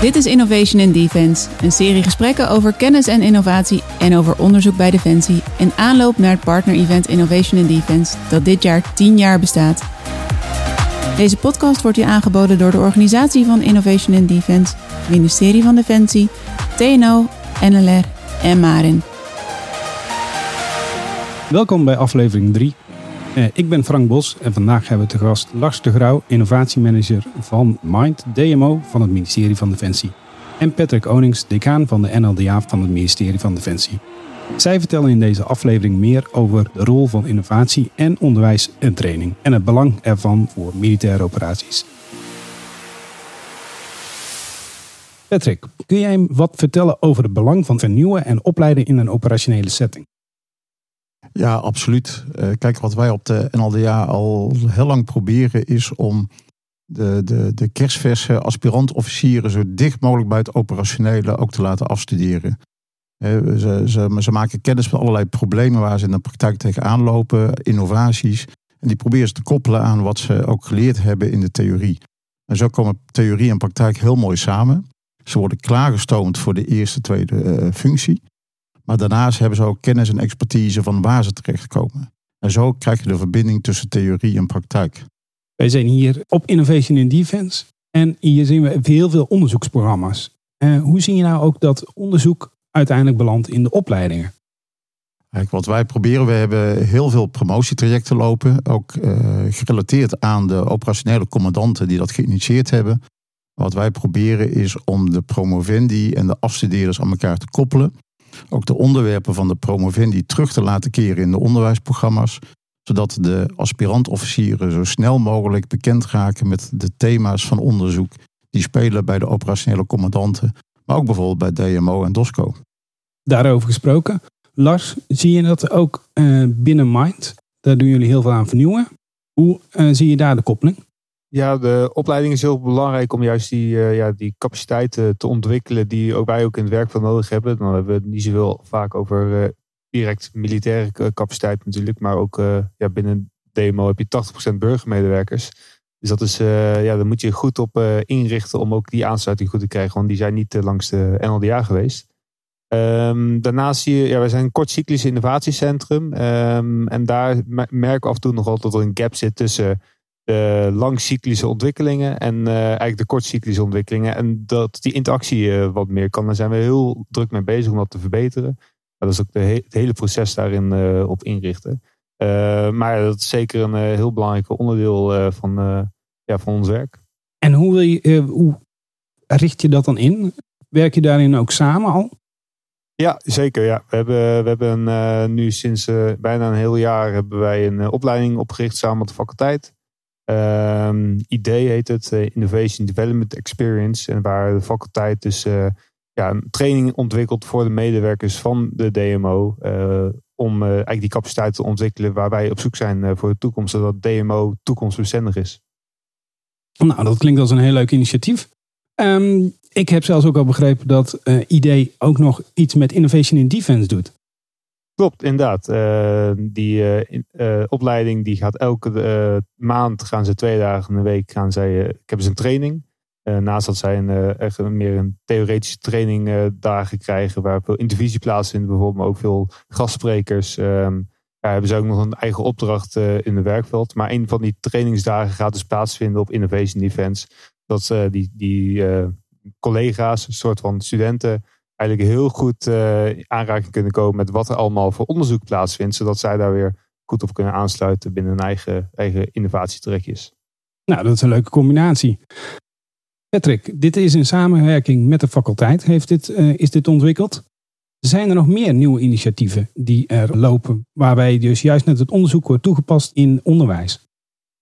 Dit is Innovation in Defense, een serie gesprekken over kennis en innovatie en over onderzoek bij Defensie in aanloop naar het partner-event Innovation in Defense dat dit jaar 10 jaar bestaat. Deze podcast wordt u aangeboden door de organisatie van Innovation in Defense, ministerie van Defensie, TNO, NLR en Marin. Welkom bij aflevering 3. Eh, ik ben Frank Bos en vandaag hebben we te gast Lars de Grauw, innovatiemanager van Mind DMO van het ministerie van Defensie. En Patrick Onings, decaan van de NLDA van het ministerie van Defensie. Zij vertellen in deze aflevering meer over de rol van innovatie en onderwijs en training en het belang ervan voor militaire operaties. Patrick, kun jij wat vertellen over het belang van vernieuwen en opleiden in een operationele setting? Ja, absoluut. Uh, kijk, wat wij op de NLDA al heel lang proberen is om de, de, de kerstverse aspirant-officieren zo dicht mogelijk bij het operationele ook te laten afstuderen. Uh, ze, ze, ze, maken kennis met allerlei problemen waar ze in de praktijk tegenaan lopen, innovaties. En die proberen ze te koppelen aan wat ze ook geleerd hebben in de theorie. En zo komen theorie en praktijk heel mooi samen. Ze worden klaargestoomd voor de eerste, tweede uh, functie. Maar daarnaast hebben ze ook kennis en expertise van waar ze terechtkomen. En zo krijg je de verbinding tussen theorie en praktijk. Wij zijn hier op Innovation in Defense. En hier zien we heel veel onderzoeksprogramma's. Uh, hoe zie je nou ook dat onderzoek uiteindelijk belandt in de opleidingen? Kijk, wat wij proberen, we hebben heel veel promotietrajecten lopen. Ook uh, gerelateerd aan de operationele commandanten die dat geïnitieerd hebben. Wat wij proberen is om de promovendi en de afstudeerders aan elkaar te koppelen ook de onderwerpen van de promovendi terug te laten keren in de onderwijsprogramma's, zodat de aspirant-officieren zo snel mogelijk bekend raken met de thema's van onderzoek die spelen bij de operationele commandanten, maar ook bijvoorbeeld bij DMO en DOSCO. Daarover gesproken, Lars, zie je dat ook uh, binnen Mind? Daar doen jullie heel veel aan vernieuwen. Hoe uh, zie je daar de koppeling? Ja, de opleiding is heel belangrijk om juist die, uh, ja, die capaciteiten te ontwikkelen die ook wij ook in het werkveld nodig hebben. Dan hebben we het niet zoveel vaak over uh, direct militaire capaciteit natuurlijk, maar ook uh, ja, binnen DMO heb je 80% burgermedewerkers. Dus dat is, ja, daar moet je goed op inrichten om ook die aansluiting goed te krijgen, want die zijn niet langs de NLDA geweest. Um, daarnaast zie je, ja, wij zijn een kortcyclisch innovatiecentrum um, en daar merken we af en toe nog dat er een gap zit tussen de langcyclische ontwikkelingen en uh, eigenlijk de kortcyclische ontwikkelingen. En dat die interactie uh, wat meer kan. Daar zijn we heel druk mee bezig om dat te verbeteren. Maar dat is ook de he het hele proces daarin uh, op inrichten. maar dat is zeker een heel belangrijk onderdeel van, ja, van ons werk. En hoe, wil je, hoe richt je dat dan in? Werk je daarin ook samen al? Ja, zeker. Ja. We hebben, we hebben nu sinds bijna een heel jaar hebben wij een opleiding opgericht samen met de faculteit. Um, heet het, uh, Innovation Development Experience. En waar de faculteit dus uh, ja, een training ontwikkelt voor de medewerkers van de DMO. Uh, om eigenlijk die capaciteit te ontwikkelen waar wij op zoek zijn voor de toekomst. Zodat DMO toekomstbestendig is. Nou, dat klinkt als een heel leuk initiatief. Um, ik heb zelfs ook al begrepen dat idee ook nog iets met Innovation in Defense doet. Klopt, inderdaad. Uh, die uh, uh, opleiding die gaat elke maand, gaan ze twee dagen in de week, gaan zij, hebben ze een training. naast dat zij echt meer een theoretische training dagen krijgen, waar veel intervisie plaatsvindt bijvoorbeeld, maar ook veel gastsprekers. Um, hebben ze ook nog een eigen opdracht in het werkveld. Maar een van die trainingsdagen gaat dus plaatsvinden op Innovation Defense. Dat die, die collega's, een soort van studenten, eigenlijk heel goed uh, aanraking kunnen komen met wat er allemaal voor onderzoek plaatsvindt, zodat zij daar weer goed op kunnen aansluiten binnen hun eigen, eigen innovatietrekjes. Nou, dat is een leuke combinatie. Patrick, dit is in samenwerking met de faculteit heeft dit, uh, is dit ontwikkeld. Zijn er nog meer nieuwe initiatieven die er lopen, waarbij dus juist net het onderzoek wordt toegepast in onderwijs?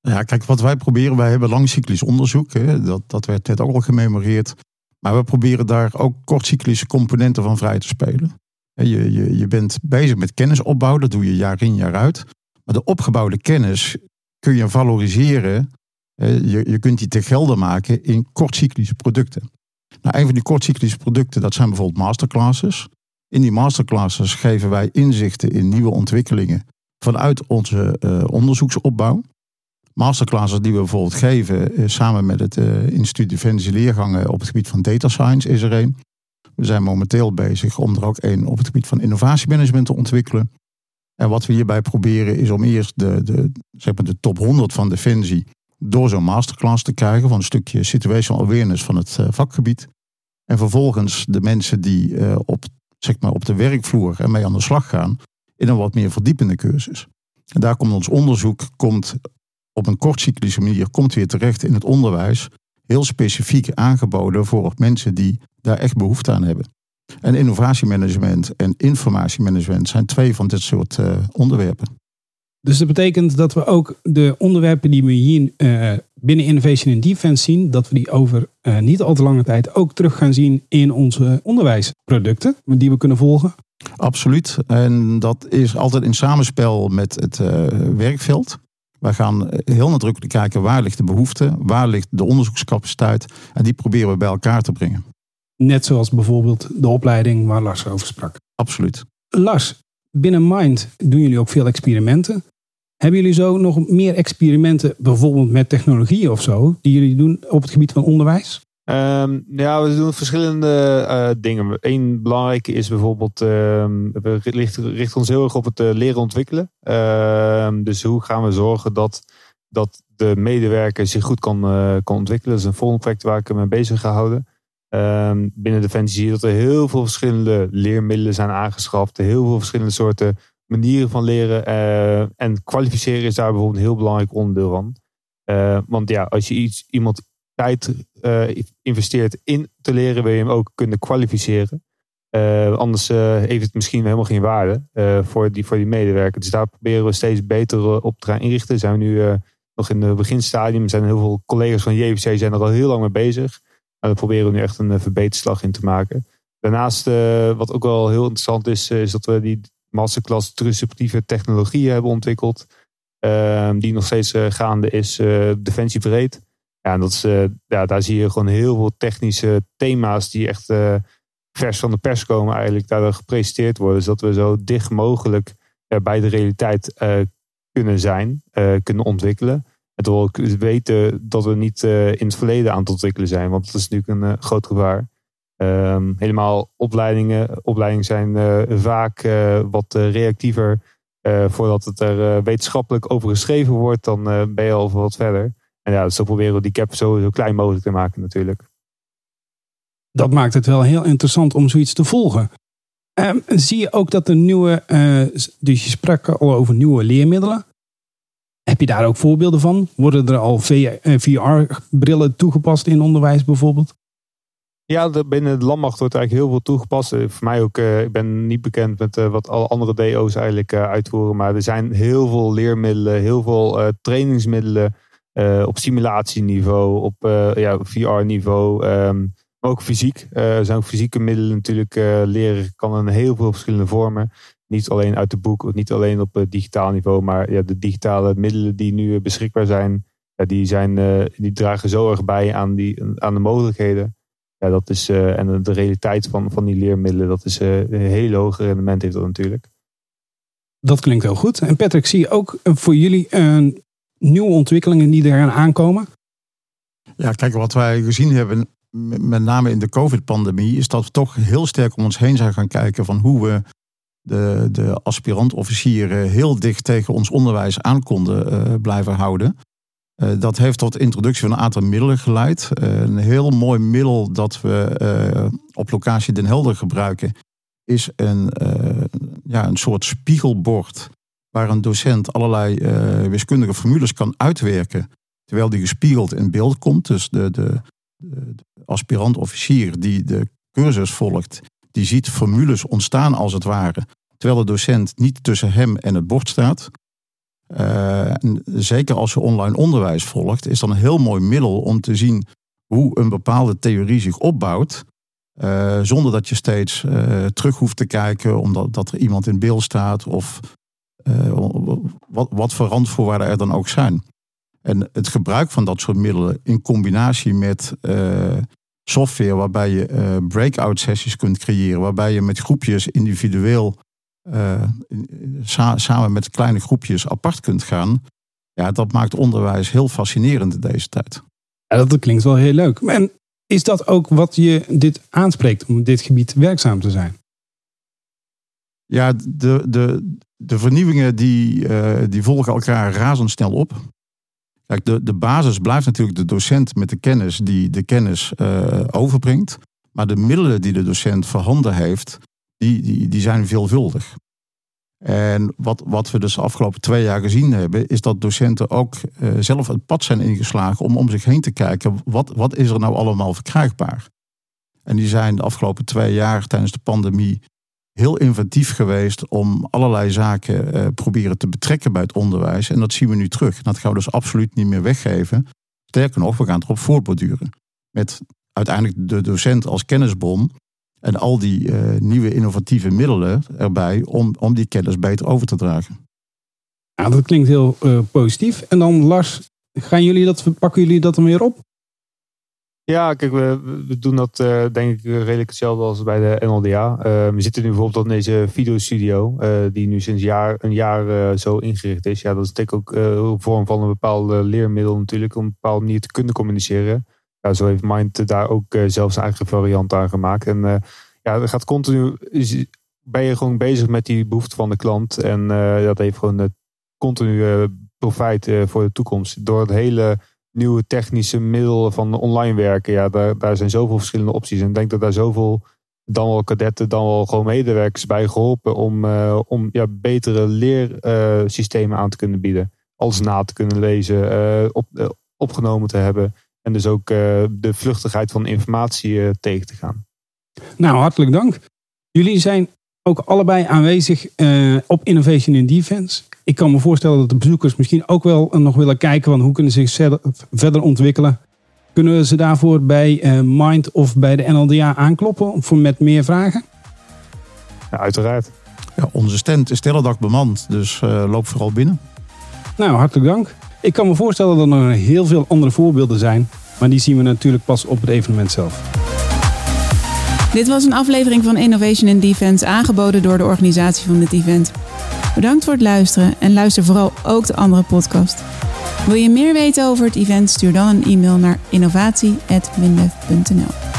Ja, kijk, wat wij proberen, wij hebben langcyclisch onderzoek. Hè, dat, dat werd net ook al gememoreerd. Maar we proberen daar ook kortcyclische componenten van vrij te spelen. Je, je, je bent bezig met kennisopbouw, dat doe je jaar in jaar uit. Maar de opgebouwde kennis kun je valoriseren. Je, je kunt die te gelden maken in kortcyclische producten. Nou, een van die kortcyclische producten, dat zijn bijvoorbeeld masterclasses. In die masterclasses geven wij inzichten in nieuwe ontwikkelingen vanuit onze uh, onderzoeksopbouw. Masterclasses die we bijvoorbeeld geven, samen met het Instituut Defensie Leergangen op het gebied van data science is er een. We zijn momenteel bezig om er ook een op het gebied van innovatiemanagement te ontwikkelen. En wat we hierbij proberen is om eerst de, de, zeg maar de top 100 van Defensie door zo'n masterclass te krijgen van een stukje situational awareness van het vakgebied. En vervolgens de mensen die op, zeg maar op de werkvloer ermee aan de slag gaan, in een wat meer verdiepende cursus. En daar komt ons onderzoek komt op een kortcyclische manier komt weer terecht in het onderwijs. Heel specifiek aangeboden voor mensen die daar echt behoefte aan hebben. En innovatiemanagement en informatiemanagement zijn twee van dit soort uh, onderwerpen. Dus dat betekent dat we ook de onderwerpen die we hier uh, binnen Innovation in Defense zien, dat we die over uh, niet al te lange tijd ook terug gaan zien in onze onderwijsproducten die we kunnen volgen? Absoluut. En dat is altijd in samenspel met het werkveld. Wij gaan heel nadrukkelijk kijken waar ligt de behoefte, waar ligt de onderzoekscapaciteit. En die proberen we bij elkaar te brengen. Net zoals bijvoorbeeld de opleiding waar Lars over sprak. Absoluut. Lars, binnen Mind doen jullie ook veel experimenten. Hebben jullie zo nog meer experimenten, bijvoorbeeld met technologie of zo, die jullie doen op het gebied van onderwijs? Um, ja, we doen verschillende uh, dingen. Eén belangrijke is bijvoorbeeld, um, we richten, ons heel erg op het uh, leren ontwikkelen. Uh, dus hoe gaan we zorgen dat, dat de medewerker zich goed kan, eh, kan ontwikkelen? Dat is een project waar ik me mee bezig ga houden. Ehm, binnen Defensie zie je dat er heel veel verschillende leermiddelen zijn aangeschaft. Heel veel verschillende soorten manieren van leren. Uh, en kwalificeren is daar bijvoorbeeld een heel belangrijk onderdeel van. Uh, want ja, als je iets, iemand tijd uh, investeert in te leren, wil je hem ook kunnen kwalificeren. anders heeft het misschien helemaal geen waarde voor, die, voor die medewerker. Dus daar proberen we steeds beter op te gaan inrichten. Zijn we nu nog in het beginstadium. Zijn heel veel collega's van JVC zijn er al heel lang mee bezig. Nou, daar proberen we nu echt een verbeterslag in te maken. Daarnaast, wat ook wel heel interessant is, is dat we die masterclass disruptieve technologieën hebben ontwikkeld. Ehm, die nog steeds gaande is, uh, Defensie Breed. Ja, en dat is, uh, ja, daar zie je gewoon heel veel technische thema's die echt vers van de pers komen, eigenlijk daar gepresenteerd worden. Zodat we zo dicht mogelijk bij de realiteit kunnen zijn, kunnen ontwikkelen. En toch ook weten dat we niet in het verleden aan het ontwikkelen zijn, want dat is natuurlijk een groot gevaar. Um, helemaal opleidingen. Opleidingen zijn vaak wat reactiever. voordat het er wetenschappelijk over geschreven wordt, dan ben je al wat verder. En ja, dus zo proberen we die cap zo, zo klein mogelijk te maken natuurlijk. Dat maakt het wel heel interessant om zoiets te volgen. Um, zie je ook dat er nieuwe, dus je sprak al over nieuwe leermiddelen. Heb je daar ook voorbeelden van? Worden er al VR-brillen toegepast in onderwijs bijvoorbeeld? Ja, binnen de landmacht wordt eigenlijk heel veel toegepast. Eh, voor mij ook, uh, ik ben niet bekend met uh, wat alle andere DO's eigenlijk uitvoeren. Maar er zijn heel veel leermiddelen, heel veel trainingsmiddelen op simulatieniveau, op ja, VR-niveau. Ehm, maar ook fysiek. er zijn fysieke middelen natuurlijk. leren kan in heel veel verschillende vormen. Niet alleen uit de boek, niet alleen op digitaal niveau. Maar ja, de digitale middelen die nu beschikbaar zijn, die, zijn die dragen zo erg bij aan, die, aan de mogelijkheden ja, dat is, uh, en de realiteit van, van die leermiddelen, dat is uh, een hele hoge rendement heeft dat natuurlijk. Dat klinkt heel goed. En Patrick, zie je ook voor jullie uh, nieuwe ontwikkelingen die eraan aankomen? Ja, kijk, wat wij gezien hebben, met name in de COVID-pandemie, is dat we toch heel sterk om ons heen zijn gaan kijken van hoe we de, de aspirant-officieren heel dicht tegen ons onderwijs aan konden blijven houden. Eh, dat heeft tot introductie van een aantal middelen geleid. Uh, een heel mooi middel dat we op locatie Den Helder gebruiken, is een, ja, een soort spiegelbord waar een docent allerlei wiskundige formules kan uitwerken, terwijl die gespiegeld in beeld komt. Dus de, de, de aspirant-officier die de cursus volgt, die ziet formules ontstaan als het ware, terwijl de docent niet tussen hem en het bord staat. Uh, zeker als je online onderwijs volgt, is dan een heel mooi middel om te zien hoe een bepaalde theorie zich opbouwt. Uh, zonder dat je steeds terug hoeft te kijken omdat dat er iemand in beeld staat of wat, wat voor randvoorwaarden er dan ook zijn. En het gebruik van dat soort middelen in combinatie met software waarbij je breakout sessies kunt creëren, waarbij je met groepjes individueel samen met kleine groepjes apart kunt gaan. Ja, dat maakt onderwijs heel fascinerend in deze tijd. Dat klinkt wel heel leuk. En is dat ook wat je dit aanspreekt om op dit gebied werkzaam te zijn? Ja, de, de, de vernieuwingen die, uh, die volgen elkaar razendsnel op. Kijk, de, de basis blijft natuurlijk de docent met de kennis die de kennis uh, overbrengt. Maar de middelen die de docent voorhanden heeft, die, die, die zijn veelvuldig. En wat, wat we dus de afgelopen twee jaar gezien hebben, is dat docenten ook uh, zelf het pad zijn ingeslagen om om zich heen te kijken, wat, wat is er nou allemaal verkrijgbaar? En die zijn de afgelopen twee jaar tijdens de pandemie heel inventief geweest om allerlei zaken uh, proberen te betrekken bij het onderwijs. En dat zien we nu terug. Dat gaan we dus absoluut niet meer weggeven. Sterker nog, we gaan erop voortborduren. Met uiteindelijk de docent als kennisbron. En al die uh, nieuwe innovatieve middelen erbij om, om die kennis beter over te dragen. Ja, dat klinkt heel uh, positief. En dan Lars, gaan jullie dat, pakken jullie dat dan weer op? Ja, kijk, we, doen dat uh, denk ik redelijk hetzelfde als bij de NLDA. Uh, we zitten nu bijvoorbeeld in deze videostudio, uh, die nu sinds jaar, een jaar zo ingericht is. Ja, dat is denk ik ook een vorm van een bepaalde leermiddel natuurlijk, om op een bepaalde manier te kunnen communiceren. Ja, zo heeft Mind daar ook zelfs een eigen variant aan gemaakt. En ja, dat gaat continu, ben je gewoon bezig met die behoefte van de klant. En dat heeft gewoon continu profijt voor de toekomst. Door het hele nieuwe technische middelen van online werken. Ja, daar, daar zijn zoveel verschillende opties. En ik denk dat daar zoveel dan wel kadetten, dan wel gewoon medewerkers bij geholpen om, uh, om ja, betere leersystemen aan te kunnen bieden. Alles na te kunnen lezen, uh, op, opgenomen te hebben. En dus ook de vluchtigheid van informatie tegen te gaan. Nou, hartelijk dank. Jullie zijn ook allebei aanwezig op Innovation in Defense ik kan me voorstellen dat de bezoekers misschien ook wel nog willen kijken van hoe kunnen ze zich verder ontwikkelen. Kunnen we ze daarvoor bij uh, Mind of bij de NLDA aankloppen voor met meer vragen? Ja, uiteraard. Ja, onze stand is de hele dag bemand, dus uh, loop vooral binnen. Nou, hartelijk dank. Ik kan me voorstellen dat er nog heel veel andere voorbeelden zijn, maar die zien we natuurlijk pas op het evenement zelf. Dit was een aflevering van Innovation in Defense aangeboden door de organisatie van dit event. Bedankt voor het luisteren en luister vooral ook de andere podcast. Wil je meer weten over het event? Stuur dan een e-mail naar innovatie.mindef.nl.